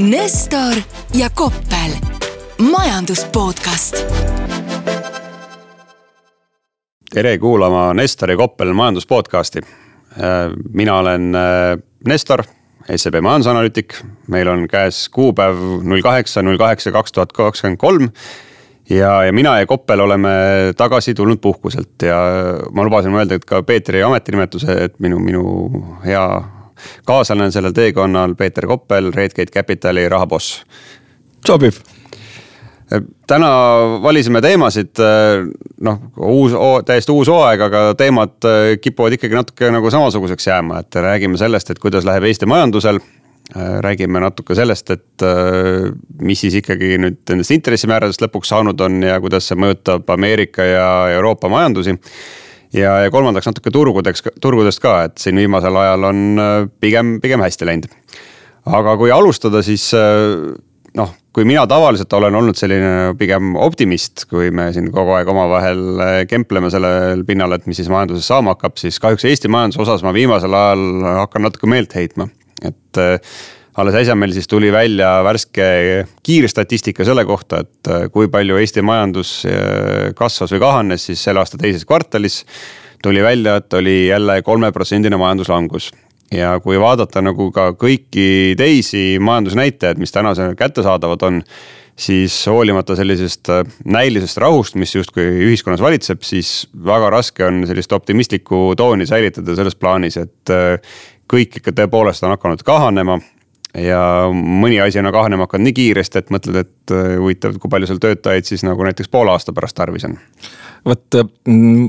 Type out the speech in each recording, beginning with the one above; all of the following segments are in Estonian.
Nestor ja Koppel, majandus podcast. tere kuulama Nestor ja Koppel majandus podcasti. mina olen äh, Nestor, SEB majandusanalüütik, meil on käes kuupäev null kaheksa, null kaheksa, kaks tuhat kakskümmend kolm ja, ja mina ja Koppel oleme tagasi tulnud puhkuselt ja ma lubasin öelda, et ka Peetri ametinimetuse, et minu, minu hea kaaslane sellel teekonnal, Peeter Koppel, Redgate Capitali rahaboss. sobib. täna valisime teemasid, noh, uus, täiesti uus hooaeg, aga teemad kipuvad ikkagi natuke nagu samasuguseks jääma, et räägime sellest, et kuidas läheb Eesti majandusel räägime natuke sellest, et mis siis ikkagi nüüd nendest intressimääradest lõpuks saanud on ja kuidas see mõjutab Ameerika ja Euroopa majandusi ja, ja kolmandaks natuke turgudeks, turgudest ka, et siin viimasel ajal on äh, pigem, pigem hästi läinud. aga kui alustada, siis äh, noh, kui mina tavaliselt olen olnud selline pigem optimist, kui me siin kogu aeg omavahel äh, kempleme sellel pinnal, et mis siis majanduses saama hakkab, siis kahjuks Eesti majanduse osas ma viimasel ajal hakkan natuke meelt heitma, et alles äsja meil siis tuli välja värske kiirstatistika selle kohta, et äh, kui palju Eesti majandus äh, kasvas või kahanes siis selle aasta teises kvartalis. tuli välja, et oli jälle kolmeprotsendine majanduslangus ja kui vaadata nagu ka kõiki teisi majandusnäitajaid, mis tänasel kättesaadavad on siis hoolimata sellisest äh, näilisest rahust, mis justkui ühiskonnas valitseb, siis väga raske on sellist optimistlikku tooni säilitada selles plaanis, et kõik ikka tõepoolest on hakanud kahanema ja mõni asi on kahanema hakanud nii kiiresti, et mõtled, et äh, huvitav, kui palju seal töötajaid siis nagu näiteks poole aasta pärast tarvis on. vot mm,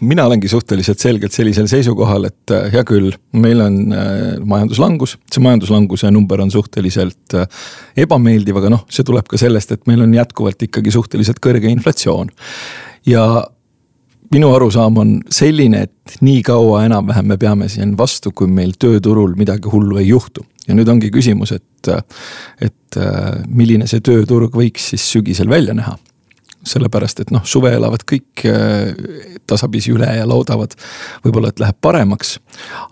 mina olengi suhteliselt selgelt sellisel seisukohal, et äh, hea küll, meil on äh, majanduslangus, see majanduslanguse number on suhteliselt ebameeldiv, aga noh, see tuleb ka sellest, et meil on jätkuvalt ikkagi suhteliselt kõrge inflatsioon. ja minu arusaam on selline, et nii kaua enam-vähem me peame siin vastu, kui meil tööturul midagi hullu ei juhtu ja nüüd ongi küsimus, et, et milline see tööturg võiks siis sügisel välja näha sellepärast, et noh, suve elavad kõik äh, tasapisi üle ja loodavad võib-olla, et läheb paremaks.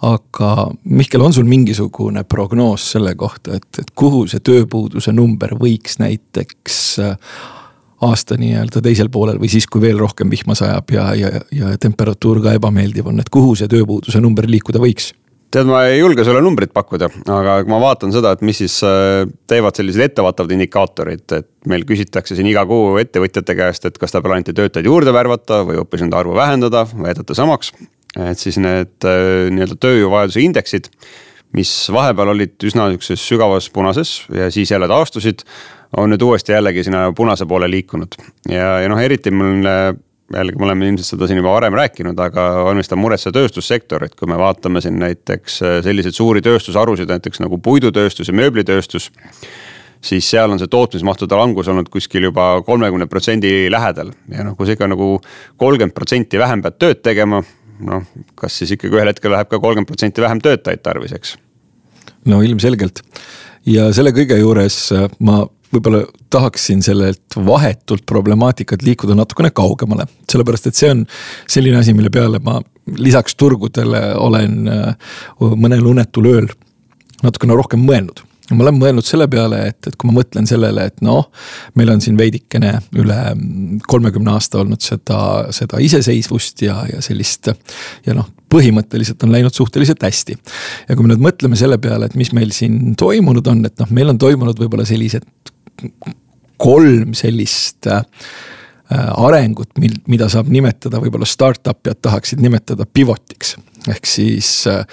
aga Mihkel, on sul mingisugune prognoos selle kohta, et, et kuhu see tööpuuduse number võiks näiteks äh, aasta nii-öelda teisel poolel või siis, kui veel rohkem vihma sajab ja, ja, ja temperatuur ka ebameeldiv on, et kuhu see tööpuuduse number liikuda võiks? Tead, ma ei julge sulle numbrit pakkuda, aga ma vaatan seda, et mis siis äh, teevad sellised ettevaatavad indikaatorid, et meil küsitakse siin iga kuu ettevõtjate käest, et kas ta plaanite töötajaid juurde värvata või hoopis nende arvu vähendada või jätate samaks. et siis need äh, nii-öelda tööjõuvajaduse indeksid, mis vahepeal olid üsna sihukeses sügavas punases ja siis jälle taastusid on nüüd uuesti jällegi sinna punase poole liikunud ja, ja noh, eriti mul jällegi me oleme ilmselt seda siin juba varem rääkinud, aga valmistab muret see tööstussektor, et kui me vaatame siin näiteks äh, selliseid suuri tööstusharusid, näiteks nagu puidutööstus ja mööblitööstus. siis seal on see tootmismahtude langus olnud kuskil juba kolmekümne protsendi lähedal ja noh, kui sa ikka nagu kolmkümmend protsenti vähem pead tööd tegema. noh, kas siis ikkagi ühel hetkel läheb ka kolmkümmend protsenti vähem töötajaid tarvis, eks? no ilmselgelt ja selle kõige juures äh, ma võib-olla tahaksin sellelt vahetult problemaatikat liikuda natukene kaugemale. sellepärast, et see on selline asi, mille peale ma lisaks turgudele olen äh, mõnel unetul ööl natukene rohkem mõelnud ma olen mõelnud selle peale, et, et kui ma mõtlen sellele, et noh, meil on siin veidikene üle kolmekümne aasta olnud seda, seda iseseisvust ja, ja sellist. ja noh, põhimõtteliselt on läinud suhteliselt hästi. ja kui me nüüd mõtleme selle peale, et mis meil siin toimunud on, et noh, meil on toimunud võib-olla sellised kolm sellist äh, arengut, mil, mida saab nimetada, võib-olla startup'id tahaksid nimetada pivot'iks. ehk siis äh,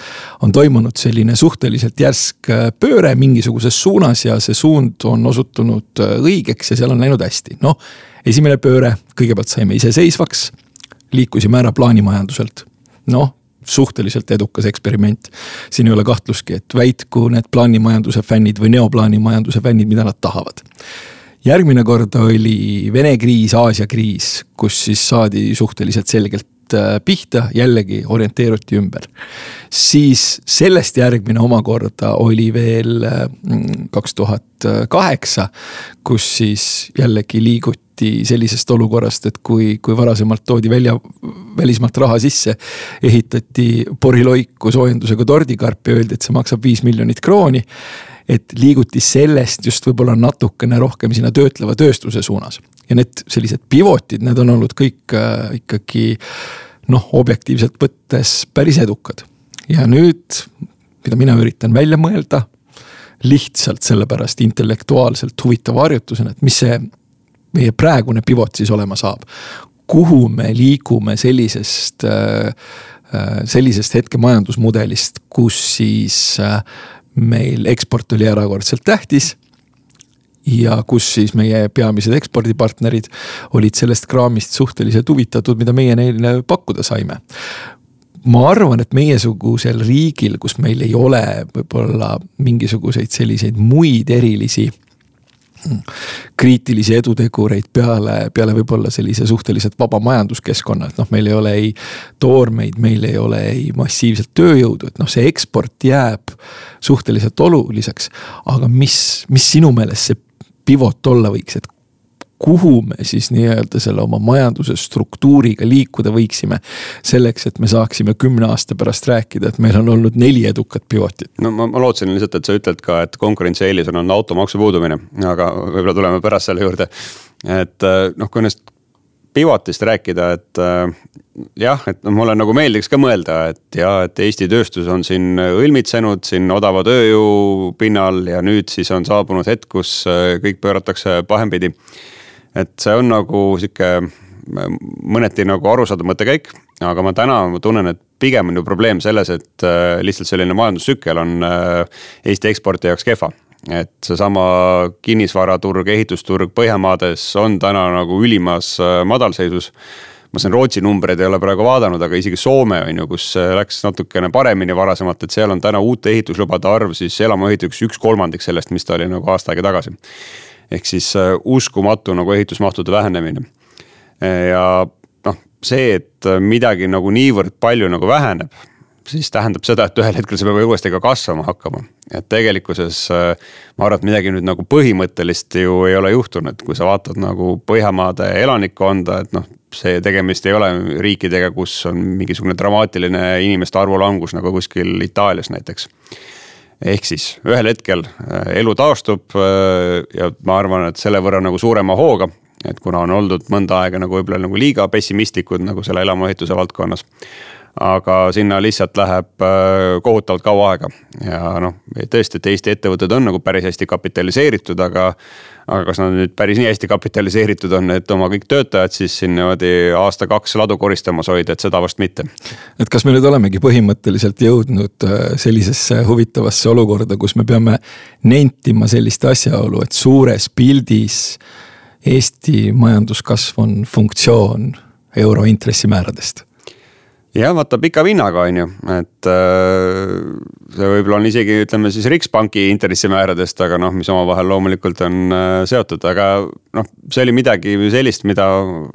on toimunud selline suhteliselt järsk äh, pööre mingisuguses suunas ja see suund on osutunud õigeks ja seal on läinud hästi, noh. esimene pööre, kõigepealt saime iseseisvaks, liikusime ära plaanimajanduselt, noh suhteliselt edukas eksperiment. siin ei ole kahtlustki, et väitku need plaanimajanduse fännid või neoplaanimajanduse fännid, mida nad tahavad. järgmine kord oli Vene kriis, Aasia kriis, kus siis saadi suhteliselt selgelt pihta, jällegi orienteeruti ümber. siis sellest järgmine omakorda oli veel äh, kaks tuhat kaheksa, kus siis jällegi liiguti lahti sellisest olukorrast, et kui, kui varasemalt toodi välja, välismaalt raha sisse. ehitati poriloiku soojendusega tordikarp ja öeldi, et see maksab viis miljonit krooni. Et liiguti sellest just võib-olla natukene rohkem sinna töötleva tööstuse suunas. ja need sellised pivotid, need on olnud kõik äh, ikkagi noh, objektiivselt võttes päris edukad. ja nüüd, mida mina üritan välja mõelda, lihtsalt sellepärast intellektuaalselt huvitava harjutusena, et mis see meie praegune pivot siis olema saab. kuhu me liigume sellisest äh, Äh, sellisest hetke majandusmudelist, kus siis äh, meil eksport oli erakordselt tähtis ja kus siis meie peamised ekspordipartnerid olid sellest kraamist suhteliselt huvitatud, mida meie neile pakkuda saime. ma arvan, et meiesugusel riigil, kus meil ei ole võib-olla mingisuguseid selliseid muid erilisi kriitilisi edutegureid peale, peale võib-olla sellise suhteliselt vaba majanduskeskkonna, et noh, meil ei ole ei toormeid, meil ei ole ei massiivset tööjõudu, et noh, see eksport jääb suhteliselt oluliseks. aga mis, mis sinu meelest see pivot olla võiks, et kuhu me siis nii-öelda selle oma majanduse struktuuriga liikuda võiksime. selleks, et me saaksime kümne aasta pärast rääkida, et meil on olnud neli edukat pivotit. no ma, ma lootsin lihtsalt, et sa ütled ka, et konkurentsieelis on olnud automaksu puudumine, aga võib-olla tuleme pärast selle juurde. et äh, noh, kui nendest pivotist rääkida, et äh, jah, et noh, mulle nagu meeldiks ka mõelda, et ja, et Eesti tööstus on siin õlmitsenud siin odava tööjõu pinnal ja nüüd siis on saabunud hetk, kus äh, kõik pööratakse pahempidi et see on nagu sihuke mõneti nagu arusaadav mõttekäik, aga ma täna ma tunnen, et pigem on ju probleem selles, et äh, lihtsalt selline majandustsükkel on äh, Eesti eksporti jaoks kehva et seesama kinnisvaraturg, ehitusturg Põhjamaades on täna nagu ülimas äh, madalseisus. ma siin Rootsi numbreid ei ole praegu vaadanud, aga isegi Soome on ju, kus läks natukene paremini varasemalt, et seal on täna uute ehituslubade arv siis elamuehituseks üks kolmandik sellest, mis ta oli nagu aasta aega tagasi ehk siis äh, uskumatu nagu ehitusmahtude vähenemine. ja noh, see, et midagi nagu niivõrd palju nagu väheneb, siis tähendab seda, et ühel hetkel see peab uuesti ka kasvama hakkama. et tegelikkuses äh, ma arvan, et midagi nüüd nagu põhimõttelist ju ei ole juhtunud, kui sa vaatad nagu Põhjamaade elanikkonda, et noh, see tegemist ei ole riikidega, kus on mingisugune dramaatiline inimeste arvu langus nagu kuskil Itaalias näiteks ehk siis ühel hetkel äh, elu taastub äh, ja ma arvan, et selle võrra nagu suurema hooga. et kuna on oldud mõnda aega nagu võib-olla nagu liiga pessimistlikud nagu selle elamuehituse valdkonnas. Aga sinna lihtsalt läheb äh, kohutavalt kaua aega ja noh, tõesti, et Eesti ettevõtted on nagu päris hästi kapitaliseeritud, aga aga kas nad nüüd päris nii hästi kapitaliseeritud on, et oma kõik töötajad siis siin niimoodi aasta-kaks ladu koristamas hoida, et seda vast mitte. et kas me nüüd olemegi põhimõtteliselt jõudnud äh, sellisesse huvitavasse olukorda, kus me peame nentima sellist asjaolu, et suures pildis Eesti majanduskasv on funktsioon euro intressimääradest jah, vaata pika vinnaga on ju, et äh, see võib-olla on isegi ütleme siis Riksbanki intressimääradest, aga noh, mis omavahel loomulikult on äh, seotud, aga noh, see oli midagi sellist, mida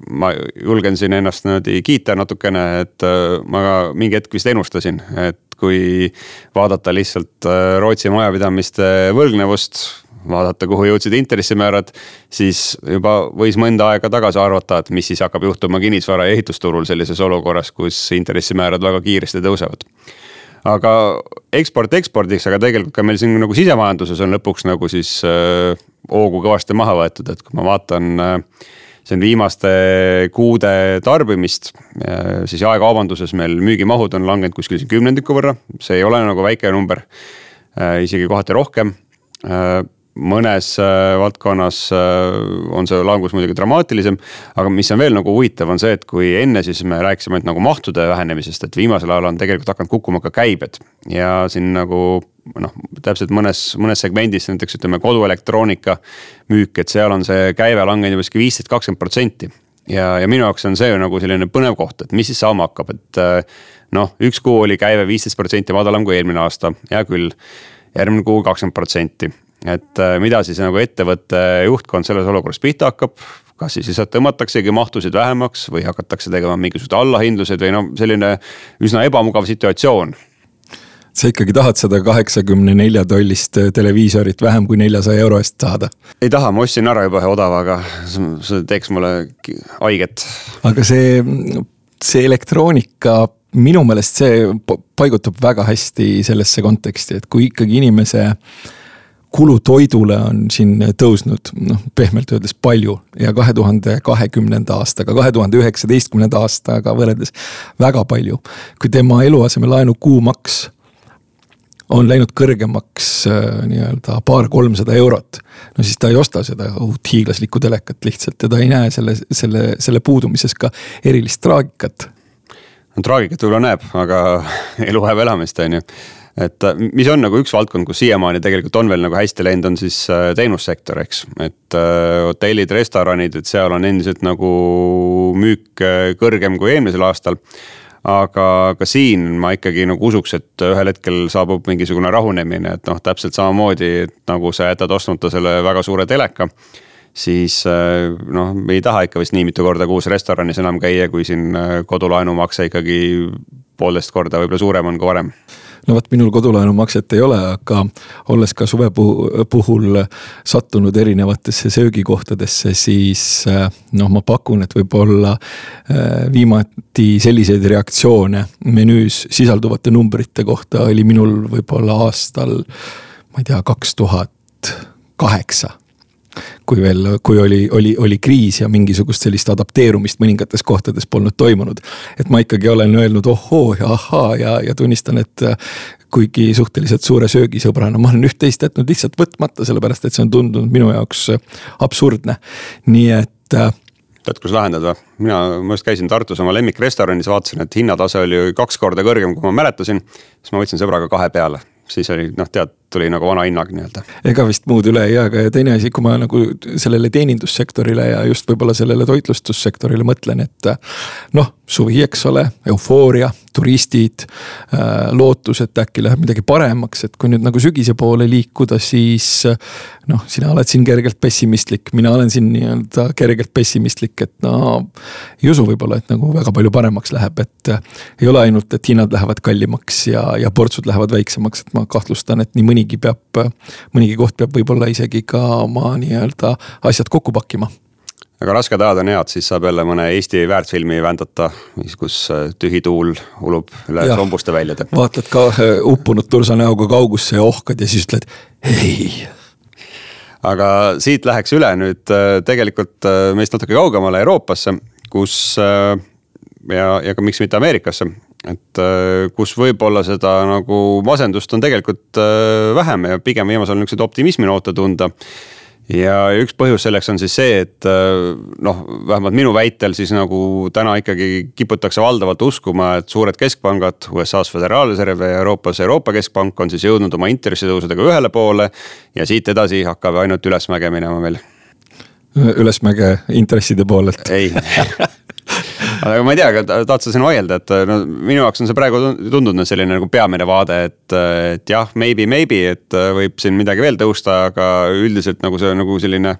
ma julgen siin ennast niimoodi kiita natukene, et äh, ma ka mingi hetk vist ennustasin, et kui vaadata lihtsalt Rootsi majapidamiste võlgnevust vaadata, kuhu jõudsid intressimäärad, siis juba võis mõnda aega tagasi arvata, et mis siis hakkab juhtuma kinnisvara ja ehitusturul sellises olukorras, kus intressimäärad väga kiiresti tõusevad. aga eksport ekspordiks, aga tegelikult ka meil siin nagu sisemajanduses on lõpuks nagu siis äh, hoogu kõvasti maha võetud, et kui ma vaatan äh, see on viimaste kuude tarbimist, äh, siis jaekaubanduses meil müügimahud on langenud kuskil siin kümnendiku võrra, see ei ole nagu väike number. isegi kohati rohkem mõnes äh, valdkonnas äh, on see langus muidugi dramaatilisem. aga mis on veel nagu huvitav, on see, et kui enne siis me rääkisime ainult nagu mahtude vähenemisest, et viimasel ajal on tegelikult hakanud kukkuma ka käibed. ja siin nagu noh, täpselt mõnes, mõnes segmendis näiteks ütleme koduelektroonika müük, et seal on see käive langenud juba sihuke viisteist, kakskümmend protsenti. ja, ja minu jaoks on see nagu selline põnev koht, et mis siis saama hakkab, et äh, noh, üks kuu oli käive viisteist protsenti madalam kui eelmine aasta, hea küll järgmine kuu kakskümmend protsenti et äh, mida siis nagu ettevõtte juhtkond selles olukorras pihta hakkab, kas siis lihtsalt tõmmataksegi mahtusid vähemaks või hakatakse tegema mingisugused allahindlused või noh, selline üsna ebamugav situatsioon sa ikkagi tahad seda kaheksakümne nelja tollist äh, televiisorit vähem kui neljasaja euro eest saada? ei taha, ma ostsin ära juba ühe odava, aga see teeks mulle haiget. aga see, see elektroonika, minu meelest see paigutub väga hästi sellesse konteksti, et kui ikkagi inimese kulu toidule on siin tõusnud noh, pehmelt öeldes palju ja kahe tuhande kahekümnenda aastaga, kahe tuhande üheksateistkümnenda aastaga võrreldes väga palju. kui tema eluasemelaenu kuumaks on läinud kõrgemaks äh, nii-öelda paar-kolmsada eurot. no siis ta ei osta seda uut hiiglaslikku telekat lihtsalt ja ta ei näe selle, selle, selle puudumises ka erilist traagikat. no traagikat võib-olla näeb, aga elu vajab elamist, on ju et äh, mis on nagu üks valdkond, kus siiamaani tegelikult on veel nagu hästi läinud, on siis äh, teenussektor, eks. et äh, hotellid, restoranid, et seal on endiselt nagu müük kõrgem kui eelmisel aastal aga ka siin ma ikkagi nagu usuks, et ühel hetkel saabub mingisugune rahunemine, et noh, täpselt samamoodi, et nagu sa jätad ostmata selle väga suure teleka. siis noh, me ei taha ikka vist nii mitu korda kuus restoranis enam käia, kui siin kodulaenumakse ikkagi poolteist korda võib-olla suurem on kui varem no vot, minul kodulaenumakset ei ole, aga olles ka suve puhul sattunud erinevatesse söögikohtadesse, siis äh, noh, ma pakun, et võib-olla äh, viimati selliseid reaktsioone menüüs sisalduvate numbrite kohta oli minul võib-olla aastal, ma ei tea, kaks tuhat kaheksa kui veel, kui oli, oli, oli kriis ja mingisugust sellist adapteerumist mõningates kohtades polnud toimunud. et ma ikkagi olen öelnud ohhoo ja ahhaa ja, ja tunnistan, et kuigi suhteliselt suure söögisõbrana, ma olen üht-teist jätnud lihtsalt võtmata, sellepärast et see on tundunud minu jaoks absurdne, nii et äh, tead, kus lahendad või? mina, ma just käisin Tartus oma lemmikrestoranis, vaatasin, et hinnatase oli kaks korda kõrgem, kui ma mäletasin. siis ma võtsin sõbraga kahe peale, siis oli noh, tead, tuli nagu vana hinnaga nii-öelda. ega vist muud üle ei jää, aga ja teine asi, kui ma nagu sellele teenindussektorile ja just võib-olla sellele toitlustussektorile mõtlen, et noh, suvi, eks ole, eufooria, turistid, äh, lootus, et äkki läheb midagi paremaks, et kui nüüd nagu sügise poole liikuda, siis noh, sina oled siin kergelt pessimistlik, mina olen siin nii-öelda kergelt pessimistlik, et no ei usu võib-olla, et nagu väga palju paremaks läheb, et ei ole ainult, et hinnad lähevad kallimaks ja, ja portsud lähevad väiksemaks, et ma kahtlustan, et nii mõni mõnigi peab, mõnigi koht peab võib-olla isegi ka oma nii-öelda asjad kokku pakkima aga rasked ajad on head, siis saab jälle mõne Eesti väärtfilmi vändata, kus äh, tühi tuul ulub üle sombuste väljade. vaatad ka äh, uppunud tursanäoga kaugusse ja ohkad ja siis ütled ei. aga siit läheks üle nüüd äh, tegelikult meist natuke kaugemale Euroopasse, kus ja, ja ka miks mitte Ameerikasse, et kus võib-olla seda nagu masendust on tegelikult äh, vähem ja pigem viimasel ajal niisuguseid optimisminoote tunda ja üks põhjus selleks on siis see, et äh, noh, vähemalt minu väitel siis nagu täna ikkagi kiputakse valdavalt uskuma, et suured keskpangad, USA-s Föderaalreserv ja Euroopas Euroopa Keskpank on siis jõudnud oma intressitõusudega ühele poole. ja siit edasi hakkab ainult ülesmäge minema meil. ülesmäge intresside poolelt ei aga ma ei tea, tahad sa siin vaielda, et no minu jaoks on see praegu tundunud selline nagu peamine vaade, et, et jah, maybe, maybe, et võib siin midagi veel tõusta, aga üldiselt nagu see nagu selline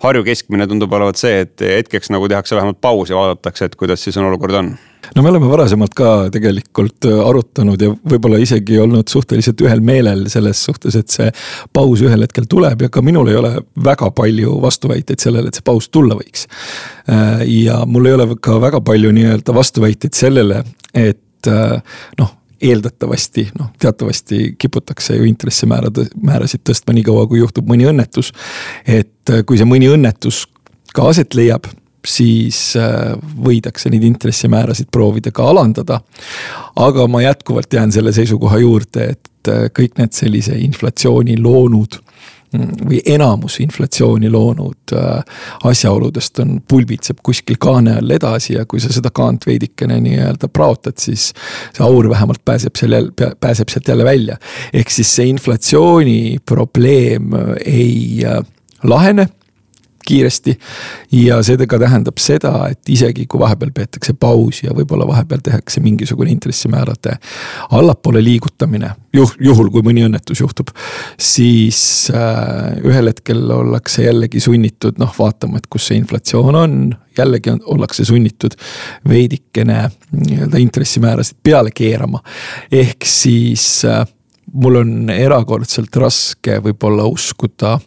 Harju keskmine tundub olevat see, et hetkeks nagu tehakse vähemalt paus ja vaadatakse, et kuidas siis on olukord on no me oleme varasemalt ka tegelikult äh, arutanud ja võib-olla isegi olnud suhteliselt ühel meelel selles suhtes, et see paus ühel hetkel tuleb ja ka minul ei ole väga palju vastuväiteid sellele, et see paus tulla võiks. Äh, ja mul ei ole ka väga palju nii-öelda vastuväiteid sellele, et äh, noh eeldatavasti noh, teatavasti kiputakse ju intressimäärade, määrasid tõstma niikaua, kui juhtub mõni õnnetus. et kui see mõni õnnetus ka aset leiab, siis äh, võidakse neid intressimäärasid proovida ka alandada. aga ma jätkuvalt jään selle seisukoha juurde, et äh, kõik need sellise inflatsiooni loonud mm, või enamus inflatsiooni loonud äh, asjaoludest on, pulbitseb kuskil kaane all edasi ja kui sa seda kaant veidikene nii-öelda praotad, siis see aur vähemalt pääseb seal jälle, pääseb sealt jälle välja. ehk siis see inflatsiooni probleem ei lahene kiiresti. ja see ka tähendab seda, et isegi kui vahepeal peetakse pausi ja võib-olla vahepeal tehakse mingisugune intressimäärade allapoole liigutamine, juh-, juhul kui mõni õnnetus juhtub. siis äh, ühel hetkel ollakse jällegi sunnitud noh, vaatama, et kus see inflatsioon on, jällegi on, ollakse sunnitud veidikene nii-öelda intressimäärasid peale keerama. ehk siis äh, mul on erakordselt raske võib-olla uskuda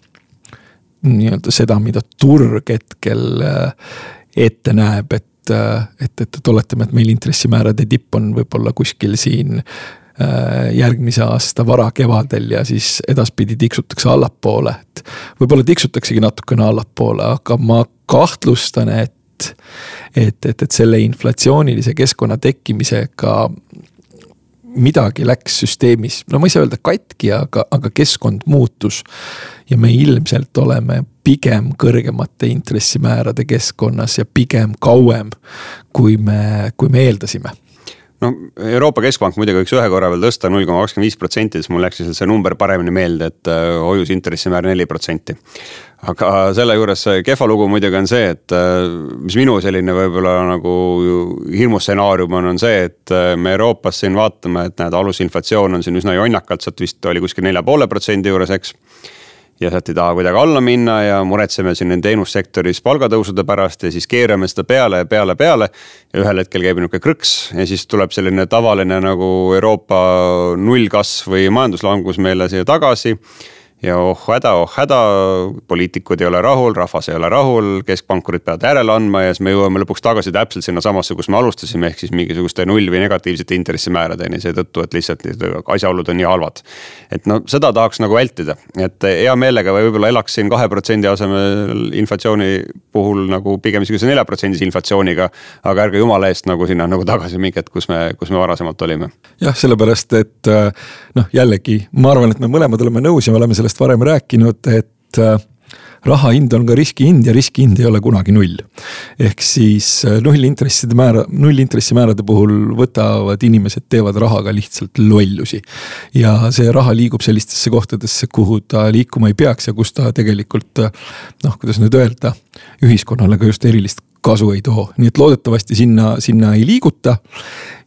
nii-öelda seda, mida turg hetkel äh, ette näeb, et, äh, et, et, et oletame, et meil intressimäärade tipp on võib-olla kuskil siin järgmise aasta varakevadel ja siis edaspidi tiksutakse allapoole, et võib-olla tiksutaksegi natukene allapoole, aga ma kahtlustan, et et, et, et selle inflatsioonilise keskkonna tekkimisega midagi läks süsteemis, no ma ei saa öelda katki, aga, aga keskkond muutus. ja me ilmselt oleme pigem kõrgemate intressimäärade keskkonnas ja pigem kauem, kui me, kui me eeldasime no Euroopa Keskpank muidugi võiks ühe korra veel tõsta null koma kakskümmend viis protsenti, siis mul läks lihtsalt see number paremini meelde, et äh, hoius intressimäär neli protsenti. Aga selle juures kehva lugu muidugi on see, et äh, mis minu selline võib-olla nagu hirmustsenaarium on, on see, et äh, me Euroopas siin vaatame, et näed, alusinflatsioon on siin üsna jonnakalt, sealt vist oli kuskil nelja poole protsendi juures, eks ja sealt ei taha kuidagi alla minna ja muretseme siin teenussektoris palgatõusude pärast ja siis keerame seda peale ja peale, peale. ja ühel hetkel käib nihuke krõks ja siis tuleb selline tavaline nagu Euroopa nullkasv või majanduslangus meile siia tagasi ja oh häda, oh häda, poliitikud ei ole rahul, rahvas ei ole rahul, keskpankurid peavad järele andma ja siis me jõuame lõpuks tagasi täpselt sinnasamasse, kus me alustasime, ehk siis mingisuguste null või negatiivsete intressimääradeni seetõttu, et lihtsalt asjaolud on nii halvad. et no seda tahaks nagu vältida, et hea meelega võib-olla elaks siin kahe protsendi asemel inflatsiooni puhul nagu pigem sihukese neljaprotsendise inflatsiooniga. aga ärge jumala eest nagu sinna nagu tagasi minge, et kus me, kus me varasemalt olime. jah, sellepärast et noh, jällegi ma arvan, et me mõlemad oleme nõus ja me oleme sellest sellest varem rääkinud, et äh, raha hind on ka riskihind ja riskihind ei ole kunagi null. ehk siis äh, nullintresside määra, nullintressimäärade puhul võtavad inimesed, teevad rahaga lihtsalt lollusi. ja see raha liigub sellistesse kohtadesse, kuhu ta liikuma ei peaks ja kus ta tegelikult äh, noh, kuidas nüüd öelda, ühiskonnale ka just erilist kasu ei too, nii et loodetavasti sinna, sinna ei liiguta.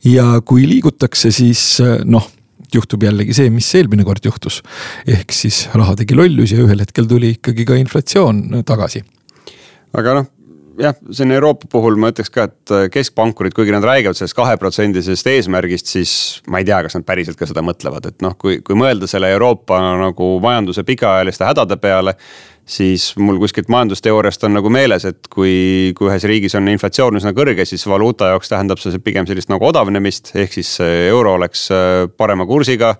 ja kui liigutakse, siis noh juhtub jällegi see, mis eelmine kord juhtus. ehk siis raha tegi lollusi ja ühel hetkel tuli ikkagi ka inflatsioon tagasi. aga noh jah, siin Euroopa puhul ma ütleks ka, et keskpankurid, kuigi nad räägivad sellest kaheprotsendisest eesmärgist, siis ma ei tea, kas nad päriselt ka seda mõtlevad, et noh, kui, kui mõelda selle Euroopa nagu majanduse pikaajaliste hädade peale siis mul kuskilt majandusteooriast on nagu meeles, et kui, kui ühes riigis on inflatsioon üsna kõrge, siis valuuta jaoks tähendab see pigem sellist nagu odavnemist, ehk siis euro oleks äh, parema kursiga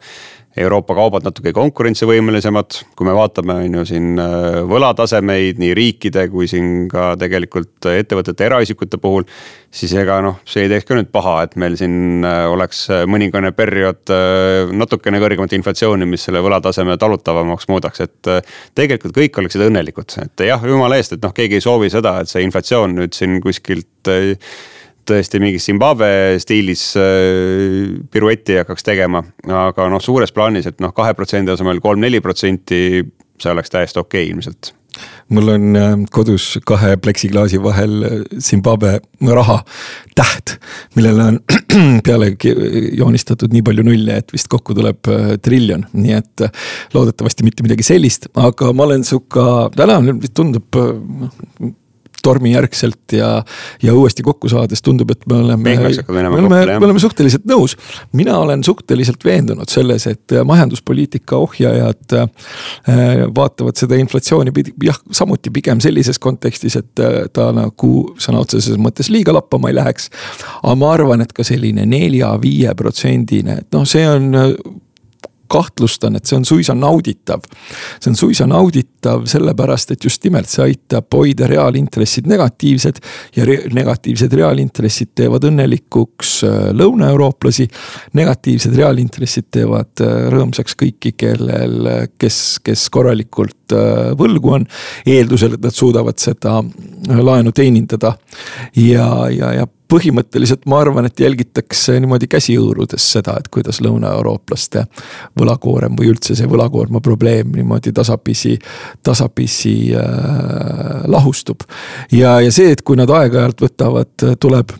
Euroopa kaubad natuke konkurentsivõimelisemad, kui me vaatame, on ju siin äh, võlatasemeid nii riikide kui siin ka tegelikult ettevõtete, eraisikute puhul. siis ega noh, see ei teeks ka nüüd paha, et meil siin äh, oleks mõningane periood äh, natukene kõrgemat inflatsiooni, mis selle võlataseme talutavamaks muudaks, et. tegelikult kõik oleksid õnnelikud, et jah, jumala eest, et noh, keegi ei soovi seda, et see inflatsioon nüüd siin kuskilt tõesti mingis Zimbabwe stiilis äh, piruetti hakkaks tegema. aga noh, suures plaanis, et noh, kahe protsendi asemel kolm-neli protsenti, see oleks täiesti okei okay, ilmselt mul on äh, kodus kahe pleksiklaasi vahel äh, Zimbabwe raha täht, millele on peale joonistatud nii palju nulle, et vist kokku tuleb triljon, nii et loodetavasti mitte midagi sellist, aga ma olen sihuka, täna tundub noh, tormijärgselt ja, ja uuesti kokku saades tundub, et me oleme, me oleme, me oleme suhteliselt nõus. mina olen suhteliselt veendunud selles, et majanduspoliitika ohjajad äh, vaatavad seda inflatsiooni jah, samuti pigem sellises kontekstis, et äh, ta nagu sõna otseses mõttes liiga lappama ei läheks. aga ma arvan, et ka selline nelja-viie protsendine, et noh, see on kahtlustan, et see on suisa nauditav. see on suisa nauditav sellepärast, et just nimelt see aitab hoida reaalintressid negatiivsed. ja re negatiivsed reaalintressid teevad õnnelikuks äh, lõunaeurooplasi. negatiivsed reaalintressid teevad äh, rõõmsaks kõiki, kellel, äh, kes, kes korralikult võlgu on. eeldusel, et nad suudavad seda laenu teenindada ja, ja, ja põhimõtteliselt ma arvan, et jälgitakse niimoodi käsi hõõrudes seda, et kuidas lõunaeurooplaste võlakoorem või üldse see võlakoorma probleem niimoodi tasapisi, tasapisi äh, lahustub. ja, ja see, et kui nad aeg-ajalt võtavad, tuleb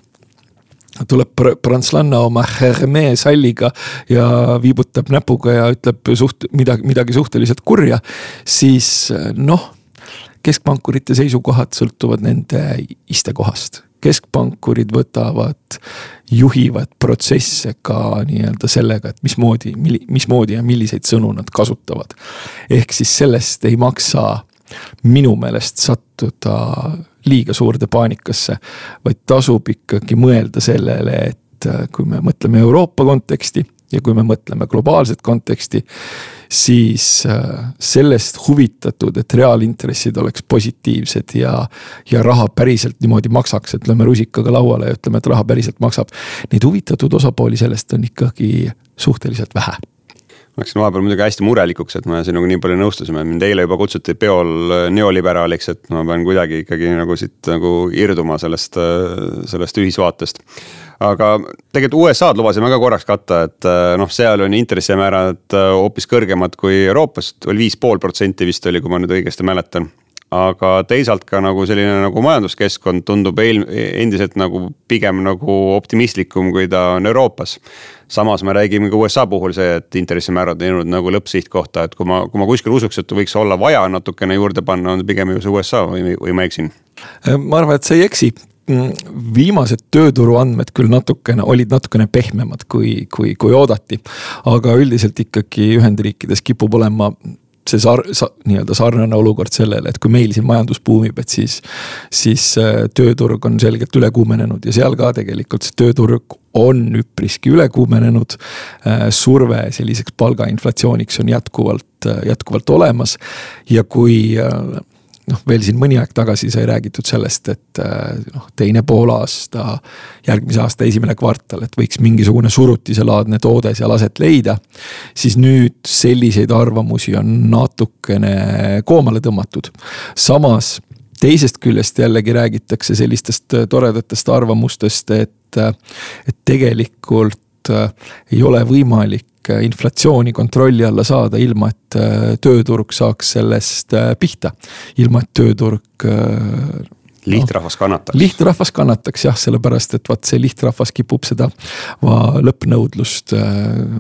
tuleb prantslanna oma Hermee salliga ja viibutab näpuga ja ütleb suht midagi, midagi suhteliselt kurja, siis noh keskpankurite seisukohad sõltuvad nende istekohast keskpankurid võtavad, juhivad protsesse ka nii-öelda sellega, et mismoodi, mismoodi ja milliseid sõnu nad kasutavad. ehk siis sellest ei maksa minu meelest sattuda liiga suurde paanikasse, vaid tasub ikkagi mõelda sellele, et kui me mõtleme Euroopa konteksti ja kui me mõtleme globaalset konteksti, siis äh, sellest huvitatud, et reaalintressid oleks positiivsed ja, ja raha päriselt niimoodi maksaks, et lööme rusikaga lauale ja ütleme, et raha päriselt maksab. Neid huvitatud osapooli sellest on ikkagi suhteliselt vähe Läksin vahepeal muidugi hästi murelikuks, et me sinuga nii palju nõustusime, mind eile juba kutsuti peol äh, neoliberaaliks, et ma pean kuidagi ikkagi nagu siit nagu irduma sellest, sellest ühisvaatest. Aga tegelikult USA-d lubasime ka korraks katta, et äh, noh, seal on intressimäärad äh, hoopis kõrgemad kui Euroopas, oli viis pool protsenti vist oli, kui ma nüüd õigesti mäletan aga teisalt ka nagu selline nagu majanduskeskkond tundub eel-, endiselt nagu pigem nagu optimistlikum, kui ta on Euroopas. samas me räägime ka USA puhul see, et intressimäärad on jõudnud nagu lõppsihtkohta, et kui ma, kui ma kuskil usuks, et võiks olla vaja natukene juurde panna, on pigem ju see USA või, või ma eksin? ma arvan, et sa ei eksi viimased tööturu andmed küll natukene, olid natukene pehmemad, kui, kui, kui oodati. aga üldiselt ikkagi Ühendriikides kipub olema see sar-, sa-, nii-öelda sarnane olukord sellele, et kui meil siin majandus buumib, et siis, siis äh, tööturg on selgelt üle kuumenenud ja seal ka tegelikult see tööturg on üpriski üle kuumenenud. Äh, surve selliseks palgainflatsiooniks on jätkuvalt, äh, jätkuvalt olemas ja kui noh, veel siin mõni aeg tagasi sai räägitud sellest, et äh, noh, teine poolaasta, järgmise aasta esimene kvartal, et võiks mingisugune surutiselaadne toode seal aset leida. siis nüüd selliseid arvamusi on natukene koomale tõmmatud. samas teisest küljest jällegi räägitakse sellistest toredatest arvamustest, et, et tegelikult ei ole võimalik võimalik äh, inflatsiooni kontrolli alla saada, ilma et äh, tööturg saaks sellest äh, pihta. ilma et tööturg lihtrahvas kannataks. lihtrahvas kannataks jah, sellepärast et vaat see lihtrahvas kipub seda lõppnõudlust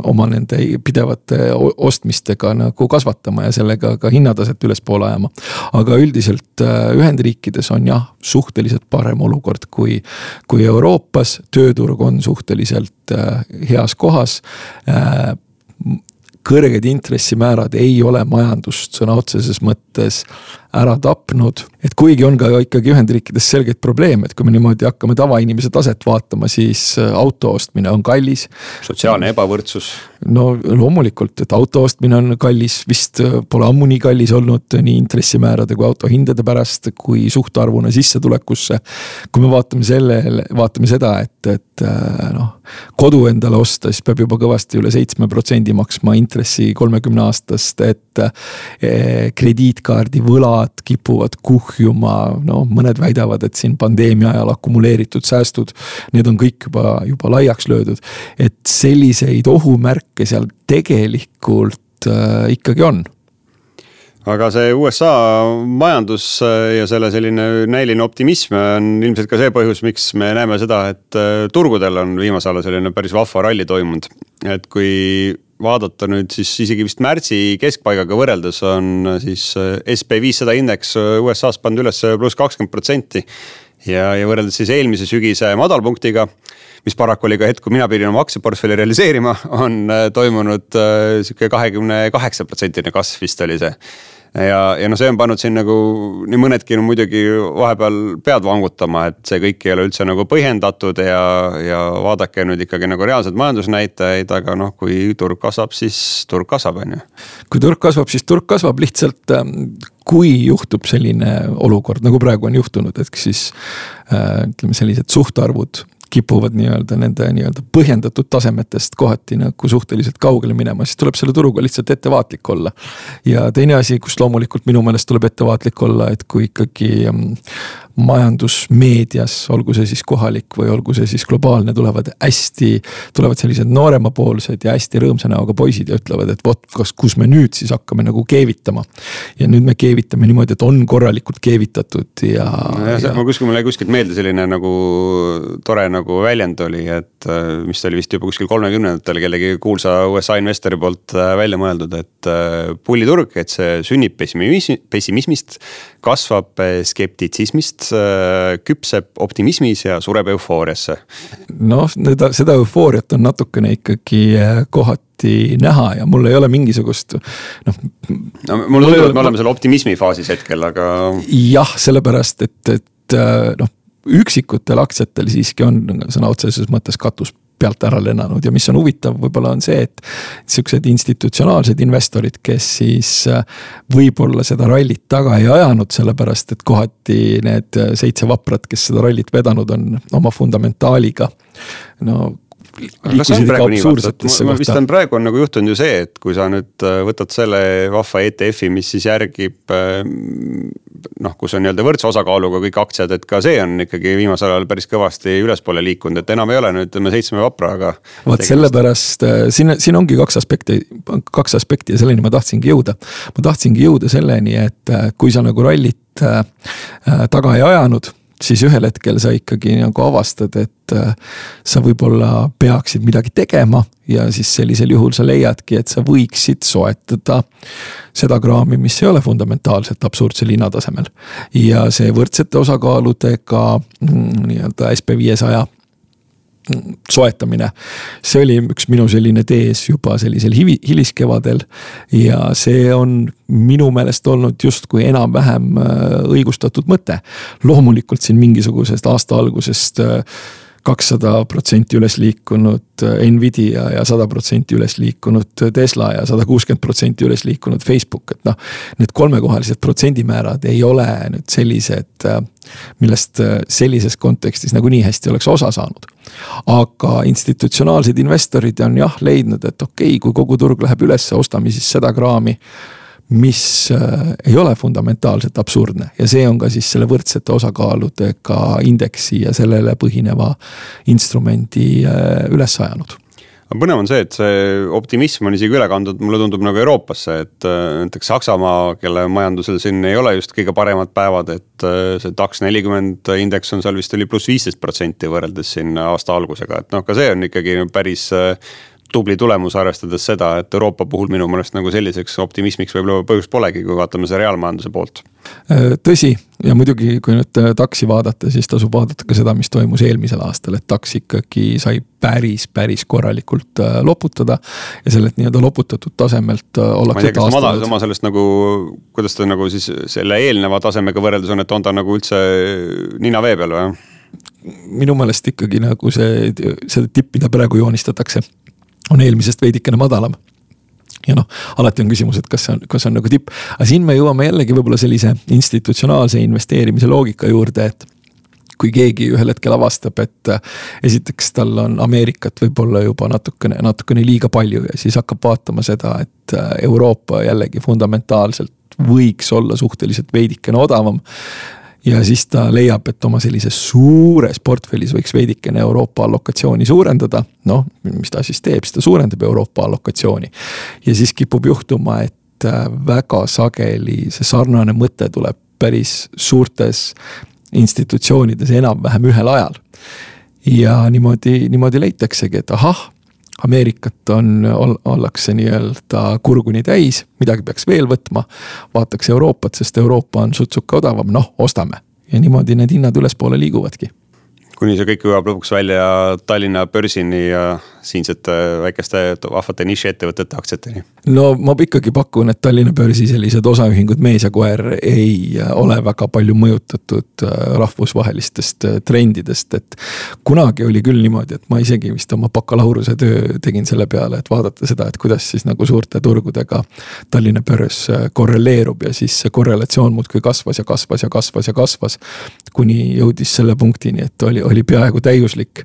oma nende pidevate ostmistega nagu kasvatama ja sellega ka hinnataset ülespoole ajama. aga üldiselt Ühendriikides on jah, suhteliselt parem olukord kui, kui Euroopas, tööturg on suhteliselt heas kohas kõrged intressimäärad ei ole majandust sõna otseses mõttes ära tapnud. et kuigi on ka ikkagi Ühendriikides selgeid probleeme, et kui me niimoodi hakkame tavainimese taset vaatama, siis äh, auto ostmine on kallis. sotsiaalne ebavõrdsus. no loomulikult, et auto ostmine on kallis, vist äh, pole ammu nii kallis olnud nii intressimäärade kui autohindade pärast, kui suhtarvuna sissetulekusse. kui me vaatame sellele, vaatame seda, et, et äh, noh, kodu endale osta, siis peab juba kõvasti üle seitsme protsendi maksma intressi kolmekümne aastast, et krediitkaardi võlad rahad kipuvad kuhjuma, no mõned väidavad, et siin pandeemia ajal akumuleeritud säästud, need on kõik juba, juba laiaks löödud. et selliseid ohumärke seal tegelikult äh, ikkagi on aga see USA majandus äh, ja selle selline näiline optimism on ilmselt ka see põhjus, miks me näeme seda, et äh, turgudel on viimasel ajal selline päris vahva ralli toimunud. et kui vaadata nüüd siis isegi vist märtsi keskpaigaga võrreldes on äh, siis äh, SB viissada indeks äh, USA-s pannud üles pluss kakskümmend protsenti. ja, ja võrreldes siis eelmise sügise madalpunktiga, mis paraku oli ka hetk, kui mina pidin oma aktsiaportfelli realiseerima, on toimunud sihuke kahekümne kaheksa protsentine kasv vist oli see ja, ja noh, see on pannud siin nagu nii mõnedki no, muidugi vahepeal pead vangutama, et see kõik ei ole üldse nagu põhjendatud ja, ja vaadake nüüd ikkagi nagu reaalseid majandusnäitajaid, aga noh, kui turg kasvab, siis turg kasvab, on ju. kui turg kasvab, siis turg kasvab lihtsalt ähm, kui juhtub selline olukord, nagu praegu on juhtunud, et siis äh, ütleme, sellised suhtarvud kipuvad nii-öelda nende nii-öelda põhjendatud tasemetest kohati nagu suhteliselt kaugele minema, siis tuleb selle turuga lihtsalt ettevaatlik olla. ja teine asi, kus loomulikult minu meelest tuleb ettevaatlik olla, et kui ikkagi mm, majandusmeedias, olgu see siis kohalik või olgu see siis globaalne, tulevad hästi, tulevad sellised nooremapoolsed ja hästi rõõmsa näoga poisid ja ütlevad, et vot, kas, kus me nüüd siis hakkame nagu keevitama. ja nüüd me keevitame niimoodi, et on korralikult keevitatud ja no. Ja... ma kuskil, mul jäi kuskilt meelde selline nagu tore nagu väljend oli, et mis oli vist juba kuskil kolmekümnendatel kellegi kuulsa USA investori poolt äh, välja mõeldud, et äh, pulliturg, et see sünnib pessimismist, kasvab äh, skeptitsismist Äh, küpseb optimismis ja sureb eufooriasse. noh, seda, seda eufooriat on natukene ikkagi äh, kohati näha ja mul ei ole mingisugust noh. no mulle tundub, et me oleme seal optimismi faasis hetkel, aga. jah, sellepärast et, et äh, noh üksikutel aktsiatel siiski on sõna otseses mõttes katus pealt ära lennanud ja mis on huvitav, võib-olla on see, et sihukesed institutsionaalsed investorid, kes siis äh, võib-olla seda rallit taga ei ajanud, sellepärast et kohati need seitse vaprat, kes seda rallit vedanud on oma fundamentaaliga. no vist on praegu on nagu juhtunud ju see, et kui sa nüüd äh, võtad selle vahva ETF-i, mis siis järgib äh, noh, kus on nii-öelda võrdse osakaaluga kõik aktsiad, et ka see on ikkagi viimasel ajal päris kõvasti ülespoole liikunud, et enam ei ole nüüd ütleme seitsme vapraga. vot sellepärast äh, siin, siin ongi kaks aspekti, kaks aspekti ja selleni ma tahtsingi jõuda. ma tahtsingi jõuda selleni, et kui sa nagu rallit taga ei ajanud siis ühel hetkel sa ikkagi nagu avastad, et äh, sa võib-olla peaksid midagi tegema ja siis sellisel juhul sa leiadki, et sa võiksid soetada seda kraami, mis ei ole fundamentaalselt absurdsel hinnatasemel. ja see võrdsete osakaaludega mm, nii-öelda SB viiesaja soetamine. see oli üks minu selline tees juba sellisel hivi, hiliskevadel. ja see on minu meelest olnud justkui enam-vähem äh, õigustatud mõte. loomulikult siin mingisugusest aasta algusest äh, kakssada protsenti üles liikunud äh, Nvidia ja sada protsenti üles liikunud Tesla ja sada kuuskümmend protsenti üles liikunud Facebook, et noh. Need kolmekohalised protsendimäärad ei ole nüüd sellised, äh, millest äh, sellises kontekstis nagu nii hästi oleks osa saanud. aga institutsionaalsed investorid on jah leidnud, et okei okay,, kui kogu turg läheb ülesse, ostame siis seda kraami mis äh, ei ole fundamentaalselt absurdne. Ja see on ka siis selle võrdsete osakaaludega indeksi ja sellele põhineva instrumendi äh, üles ajanud. Aga põnev on see, et see optimism on isegi üle kandunud, mulle tundub nagu Euroopasse, et äh, näiteks Saksamaa, kelle majandusel siin ei ole just kõige paremad päevad, et see DAX nelikümmend indeks on seal vist oli pluss viisteist protsenti võrreldes siin aasta algusega, et noh, ka see on ikkagi päris tubli tulemus, arvestades seda, et Euroopa puhul minu meelest nagu selliseks optimismiks võib-olla põhjust polegi, kui vaatame seda reaalmajanduse poolt. Äh, tõsi, ja muidugi, kui nüüd taksi vaadata, siis tasub vaadata ka seda, mis toimus eelmisel aastal, et taks ikkagi sai päris, päris korralikult äh, loputada. ja sellelt nii-öelda loputatud tasemelt äh, ollakse. ma ei tea, kas ta madal, oma sellest nagu, kuidas ta nagu siis selle eelneva tasemega võrreldes on, et on ta nagu üldse nina vee peal või? minu meelest ikkagi nagu see, seda tippi, mida praegu joonistatakse on eelmisest veidikene madalam. Ja noh, alati on küsimus, et kas see on, kas see on nagu tipp, aga siin me jõuame jällegi võib-olla sellise institutsionaalse investeerimise loogika juurde, et kui keegi ühel hetkel avastab, et äh, esiteks tal on Ameerikat võib-olla juba natukene, natukene liiga palju ja siis hakkab vaatama seda, et äh, Euroopa jällegi fundamentaalselt võiks olla suhteliselt veidikene odavam ja siis ta leiab, et oma sellises suures portfellis võiks veidikene Euroopa allokatsiooni suurendada. noh, mis ta siis teeb, siis ta suurendab Euroopa allokatsiooni. ja siis kipub juhtuma, et äh, väga sageli see sarnane mõte tuleb päris suurtes institutsioonides enam-vähem ühel ajal. ja niimoodi, niimoodi leitaksegi, et ahah Ameerikat on, ollakse nii-öelda kurguni täis, midagi peaks veel võtma. vaataks Euroopat, sest Euroopa on sutsuka odavam, noh, ostame. ja niimoodi need hinnad ülespoole liiguvadki kuni see kõik jõuab lõpuks välja Tallinna börsini ja siinsete väikeste vahvate nišiettevõtete aktsiateni. no ma ikkagi pakun, et Tallinna börsi sellised osaühingud Mees ja Koer ei ole väga palju mõjutatud äh, rahvusvahelistest äh, trendidest, et. kunagi oli küll niimoodi, et ma isegi vist oma bakalaureuse töö tegin selle peale, et vaadata seda, et kuidas siis nagu suurte turgudega Tallinna börs äh, korreleerub ja siis see korrelatsioon muudkui kasvas ja kasvas ja kasvas ja kasvas. kuni jõudis selle punktini, et oli, oli peaaegu täiuslik.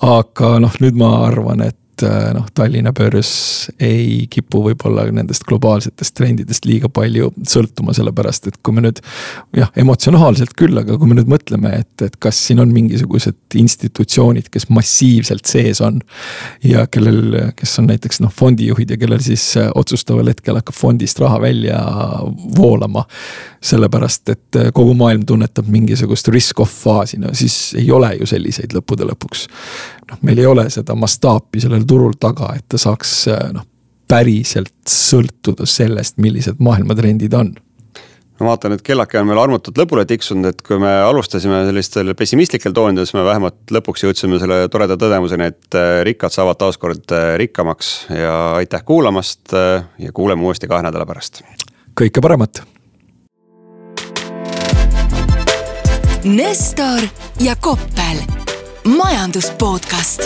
aga noh, nüüd ma arvan, et et äh, noh, Tallinna börs ei kipu võib-olla nendest globaalsetest trendidest liiga palju sõltuma, sellepärast et kui me nüüd. jah, emotsionaalselt küll, aga kui me nüüd mõtleme, et, et kas siin on mingisugused institutsioonid, kes massiivselt sees on. ja kellel, kes on näiteks noh, fondijuhid ja kellel siis äh, otsustaval hetkel hakkab fondist raha välja voolama. sellepärast, et äh, kogu maailm tunnetab mingisugust risk-off faasi, no siis ei ole ju selliseid lõppude lõpuks noh, meil ei ole seda mastaapi sellel turul taga, et ta saaks noh, päriselt sõltuda sellest, millised maailmatrendid on ma vaatan, et kellake on meil armutult lõpule tiksunud, et kui me alustasime sellistel pessimistlikel toonidel, siis me vähemalt lõpuks jõudsime selle toreda tõdemuseni, et äh, rikkad saavad taaskord äh, rikkamaks ja aitäh kuulamast äh, ja kuuleme uuesti kahe nädala pärast. kõike paremat. Nestor ja Koppel, majandus podcast